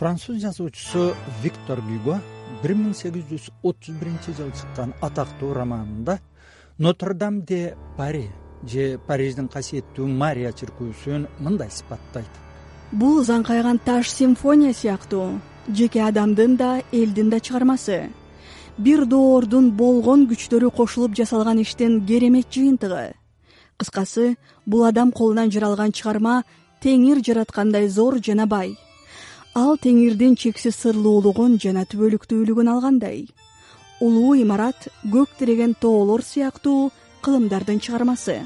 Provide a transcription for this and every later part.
француз жазуучусу виктор гюго бир миң сегиз жүз отуз биринчи жылы чыккан атактуу романында нотр дам де пари же париждин касиеттүү мария чиркөөсүн мындай сыпаттайт бул заңкайган таш симфония сыяктуу. Жеке адамдын да элдин да чыгармасы. Бир доордун болгон күчтөрү кошулуп жасалган иштин керемет жыйынтыгы. Кыскасы бул адам колунан жаралган чыгарма теңир жараткандай зор жана бай ал теңирдин чексиз сырлуулугун жана түбөлүктүүлүгүн алгандай. Улуу имарат көк тиреген тоолор сыяктуу кылымдардын чыгармасы.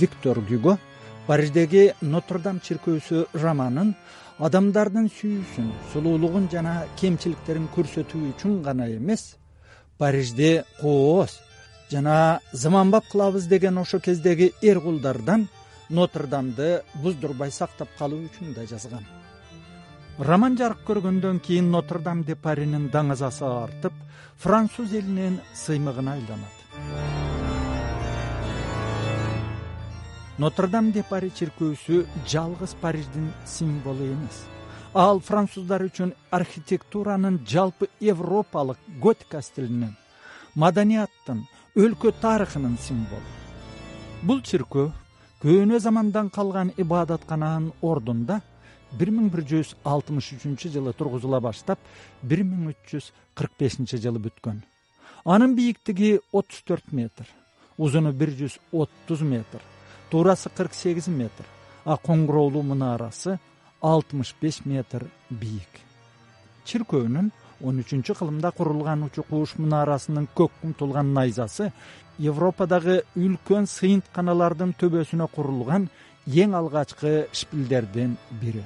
Виктор гюго париждеги нотр дам чиркөөсү романын адамдардын сүйүүсүн сулуулугун жана кемчиликтерин көрсөтүү үчүн гана эмес парижди кооз жана заманбап кылабыз деген ошол кездеги эр кулдардан нотр дамды буздурбай сактап калуу үчүн да жазган. Роман жарык көргөндөн кийин нотр дам де паринин даңазасы артып француз элинин сыймыгына айланат. Нотр дам де пари чиркөөсү жалгыз париждин символу эмес. Ал француздар үчүн архитектуранын жалпы европалык готика стилинин маданияттын өлкө тарыхынын символу. Бул чиркөө көөнө замандан калган ибадаткананын ордунда бир миң бир жүз алтымыш үчүнчү жылы тургузула баштап бир миң үч жүз кырк бешинчи жылы бүткөн. Анын бийиктиги отуз төрт метр узуну бир жүз отуз метр туурасы кырк сегиз метр а коңгуроолуу мунарасы алтымыш беш метр бийик. Чиркөөнүн он үчүнчү кылымда курулган учу кууш мунарасынын көк умтулган найзасы европадагы үлкөн сыйынтканалардын төбөсүнө курулган эң алгачкы шпилдердин бири.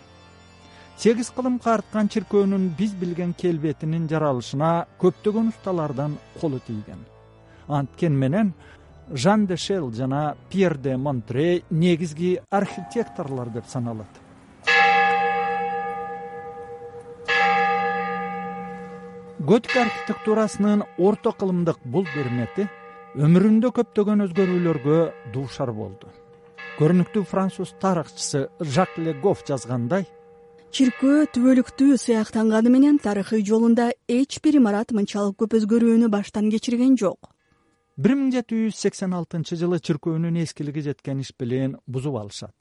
Сегиз кылым карыткан чиркөөнүн биз билген келбетинин жаралышына көптөгөн усталардын колу тийген. Анткен менен жан де шел жана пьер де монтрей негизги архитекторлор деп саналат готика архитектурасынын орто кылымдык бул бермети өмүрүндө көптөгөн өзгөрүүлөргө дуушар болду. Көрүнүктүү француз тарыхчысы жак легоф жазгандай чиркөө түбөлүктүү сыяктанганы менен тарыхый жолунда эч бир имарат мынчалык көп өзгөрүүнү баштан кечирген жок бир миң жети жүз сексен алтынчы жылы чиркөөнүн эскилиги жеткен ишбилин бузуп алышат.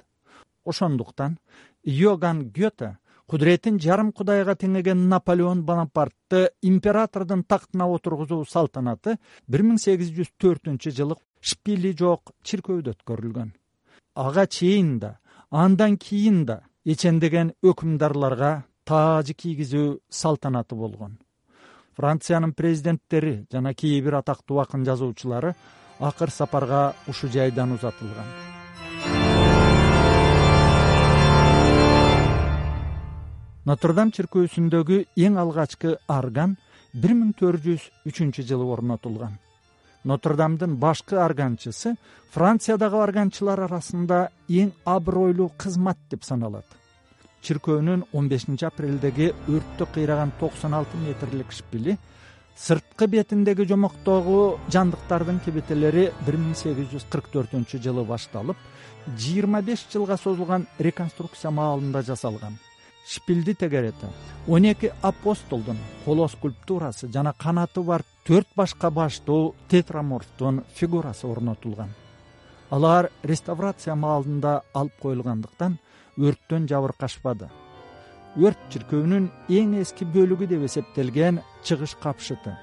Ошондуктан йоган гете кудуретин жарым кудайга теңеген наполеон бонапартты императордун тактына отургузуу салтанаты бир миң сегиз жүз төртүнчү жылы шпили жок чиркөөдө өткөрүлгөн. Ага чейин да андан кийин да эчендеген өкүмдарларга таажы кийгизүү салтанаты болгон. Франциянын президенттери жана кээ бир атактуу акын жазуучулары акыр сапарга ушул жайдан узатылган нотр дам чиркөөсүндөгү эң алгачкы арган бир миң төрт жүз үчүнчү жылы орнотулган. Нотр дамдын башкы арганчысы франциядагы арганчылар арасында эң абройлуу кызмат деп саналат. Чиркөөнүн он бешинчи апрелдеги өрттө кыйраган токсон алты метрлик шпили сырткы бетиндеги жомоктогу жандыктардын кебетелери бир миң сегиз жүз кырк төртүнчү жылы башталып жыйырма беш жылга созулган реконструкция маалында жасалган шпилди тегерети он эки апостолдун коло скульптурасы жана канаты бар төрт башка баштуу тетраморфтун фигурасы орнотулган. Алар реставрация маалында алып коюлгандыктан өрттөн жабыркашпады өрт чиркөөнүн эң эски бөлүгү деп эсептелген чыгыш капшыты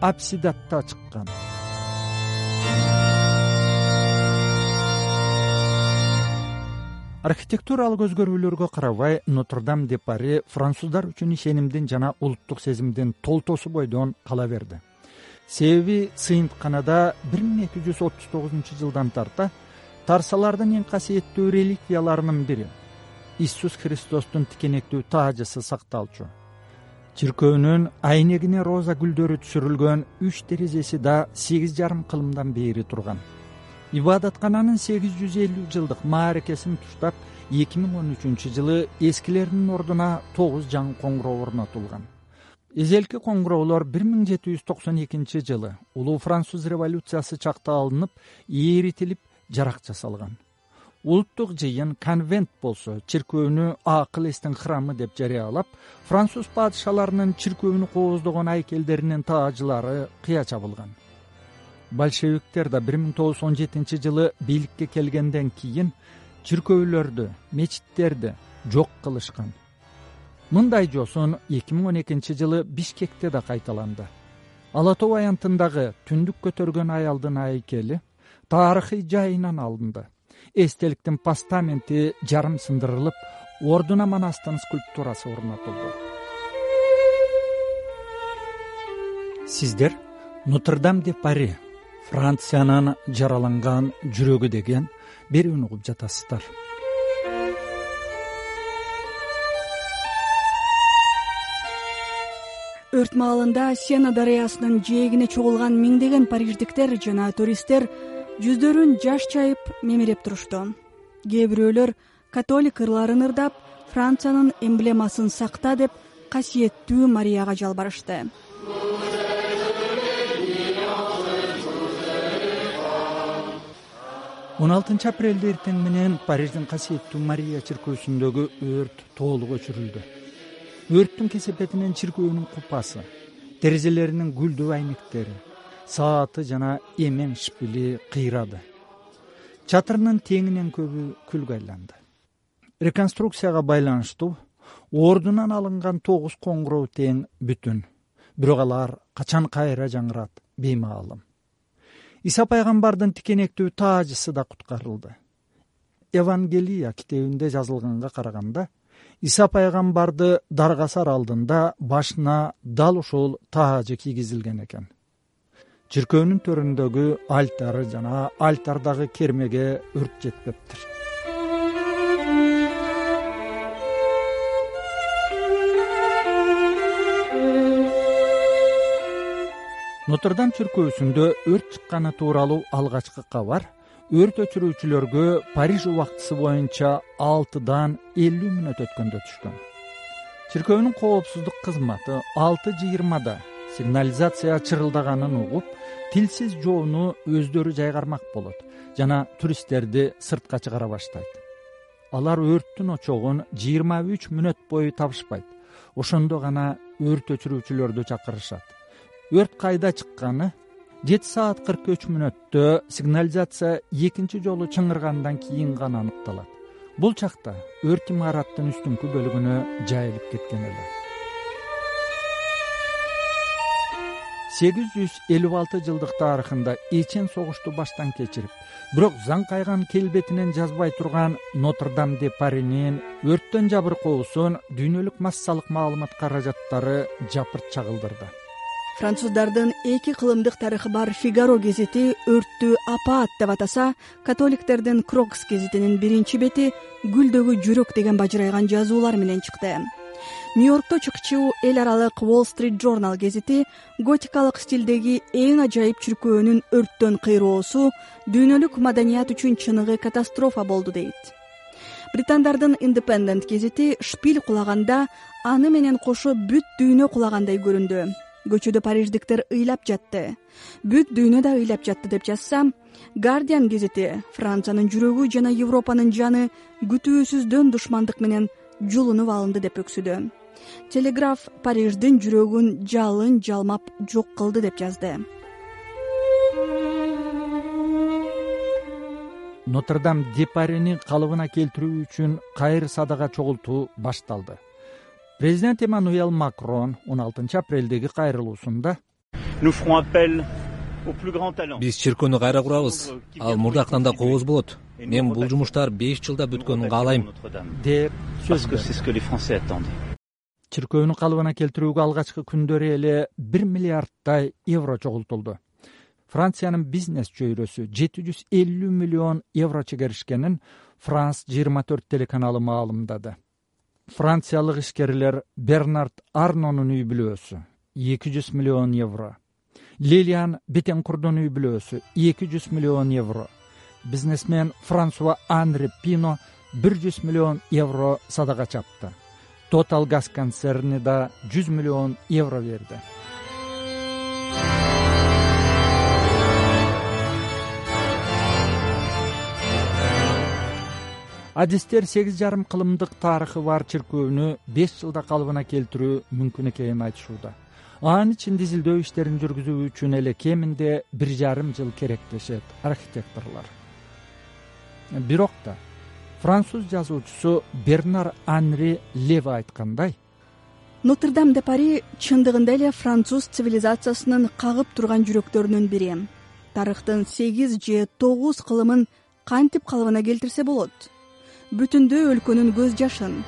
апсидатта чыккан архитектуралык өзгөрүүлөргө карабай нотр дам де пари француздар үчүн ишенимдин жана улуттук сезимдин толтосу бойдон кала берди. Себеби сыйынтканада бир миң эки жүз отуз тогузунчу жылдан тарта тарсалардын эң касиеттүү реликвияларынын бири иисус христостун тикенектүү таажысы сакталчу. Чиркөөнүн айнегине роза гүлдөрү түшүрүлгөн үч терезеси да сегиз жарым кылымдан бери турган ибадаткананын сегиз жүз элүү жылдык мааракесин туштап эки миң он үчүнчү жылы эскилердин ордуна тогуз жаңы коңгуроо орнотулган. Эзелки коңгуроолор бир миң жети жүз токсон экинчи жылы улуу француз революциясы чакта алынып ээритилип жарак жасалган. Улуттук жыйын конвент болсо чиркөөнү акыл эстин храмы деп жарыялап француз падышаларынын чиркөөнү кооздогон айкелдеринин таажылары кыя чабылган большевиктер да бир миң тогуз жүз он жетинчи жылы бийликке келгенден кийин чиркөөлөрдү мечиттерди жок кылышкан. Мындай жосун эки миң он экинчи жылы бишкекте да кайталанды. Ала тоо аянтындагы түндүк көтөргөн аялдын айкели тарыхый жайынан алынды. Эстеликтин постаменти жарым сындырылып ордуна манастын скульптурасы орнотулду. Сиздер нотрдам де пари франциянын жараланган жүрөгү деген берүүнү угуп жатасыздар. Өрт маалында сена дарыясынын жээгине чогулган миңдеген париждиктер жана туристтер жүздөрүн жаш чайып мемиреп турушту кээ бирөөлөр католик ырларын ырдап франциянын эмблемасын сакта деп касиеттүү марияга жалбарышты он алтынчы апрелде эртең менен париждин касиеттүү мария чиркөөсүндөгү өрт толук өчүрүлдү. Өрттүн кесепетинен чиркөөнүн купасы терезелеринин гүлдүү айнектери сааты жана эмен шпили кыйрады. Чатырынын теңинен көбү күлгө айланды реконструкцияга байланыштуу ордунан алынган тогуз коңгуроо тең бүтүн. Бирок алар качан кайра жаңырат беймаалым иса пайгамбардын тикенектүү таажысы да куткарылды. Евангелия китебинде жазылганга караганда иса пайгамбарды даргасар алдында башына дал ушул таажы кийгизилген экен. Чиркөөнүн төрүндөгү альтары жана альтардагы кермеге өрт жетпептир нотрдам чиркөөсүндө өрт чыкканы тууралуу алгачкы кабар өрт өчүрүүчүлөргө париж убактысы боюнча алтыдан элүү мүнөт өткөндө түшкөн чиркөөнүн коопсуздук кызматы алты жыйырмада сигнализация чырылдаганын угуп тилсиз жоону өздөрү жайгармак болот жана туристтерди сыртка чыгара баштайт. Алар өрттүн очогун жыйырма үч мүнөт бою табышпайт. Ошондо гана өрт өчүрүүчүлөрдү чакырышат өрт кайда чыкканы жети саат кырк үч мүнөттө сигнализация экинчи жолу чыңыргандан кийин гана аныкталат. Бул чакта өрт имараттын үстүңкү бөлүгүнө жайылып кеткен эле. сегиз жүз элүү алты жылдык тарыхында эчен согушту баштан кечирип бирок заң кайган келбетинен жазбай турган нотрдам де паринин өрттөн жабыркоосун дүйнөлүк массалык маалымат каражаттары жапырт чагылдырды француздардын эки кылымдык тарыхы бар фигаро гезити өрттү апаат деп атаса католиктердин крокс гезитинин биринчи бети гүлдөгү жүрөк деген бажырайган жазуулар менен чыкты. Нью йоркто чыкчу эл аралык wall street journal гезити готикалык стилдеги эң ажайып чиркөөнүн өрттөн кыйроосу дүйнөлүк маданият үчүн чыныгы катастрофа болду дейт. Британдардын independent гезити шпиль кулаганда аны менен кошо бүт дүйнө кулагандай көрүндү көчөдө париждиктер ыйлап жатты. Бүт дүйнө да ыйлап жатты деп жазса гардиан гезити франциянын жүрөгү жана европанын жаны күтүүсүздөн душмандык менен жулунуп алынды деп өксүдү. Телеграф париждин жүрөгүн жалын жалмап жок кылды деп жазды. Нотрдам депарини калыбына келтирүү үчүн кайыр садага чогултуу башталды президент эммануэл макрон он алтынчы апрелдеги кайрылуусунда биз чиркөөнү кайра курабыз. Ал мурдактан да кооз болот. Мен бул жумуштар беш жылда бүткөнүн каалайм. деп сөз чиркөөнү калыбына келтирүүгө алгачкы күндөрү эле бир миллиарддай евро чогултулду франциянын бизнес чөйрөсү жети жүз элүү миллион евро чегеришкенин франс жыйырма төрт телеканалы маалымдады франциялык ишкерлер бернард арнонун үй бүлөсү эки жүз миллион евро. Лилиан бетенкурдун үй бүлөсү эки жүз миллион евро. Бизнесмен франсуа анри пино бир жүз миллион евро садага чапты. Тотал газ концерни да жүз миллион евро берди адистер сегиз жарым кылымдык тарыхы бар чиркөөнү беш жылда калыбына келтирүү мүмкүн экенин айтышууда. Анын ичинде изилдөө иштерин жүргүзүү үчүн эле кеминде бир жарым жыл керек дешет архитекторлор. Бирок да француз жазуучусу бернар анри леви айткандай нотр дам де пари чындыгында эле француз цивилизациясынын кагып турган жүрөктөрүнүн бири. Тарыхтын сегиз же тогуз кылымын кантип калыбына келтирсе болот бүтүндөй өлкөнүн көз жашын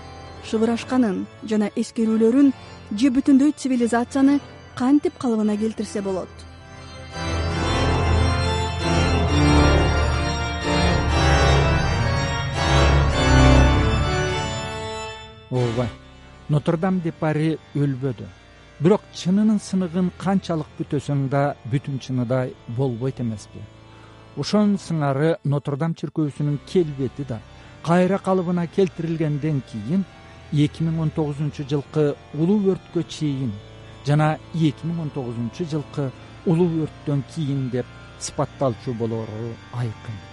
шыбырашканын жана эскерүүлөрүн же бүтүндөй цивилизацияны кантип калыбына келтирсе болот? Ооба нотр дам де пари өлбөдү. Бирок чынынын сыныгын канчалык бүтөсөң да бүтүн чыныдай болбойт эмеспи. Ошонун сыңары нотр дам чиркөөсүнүн келбети да кайра калыбына келтирилгенден кийин эки миң он тогузунчу жылкы улуу өрткө чейин жана эки миң он тогузунчу жылкы улуу өрттөн кийин деп сыпатталчу болоору айкын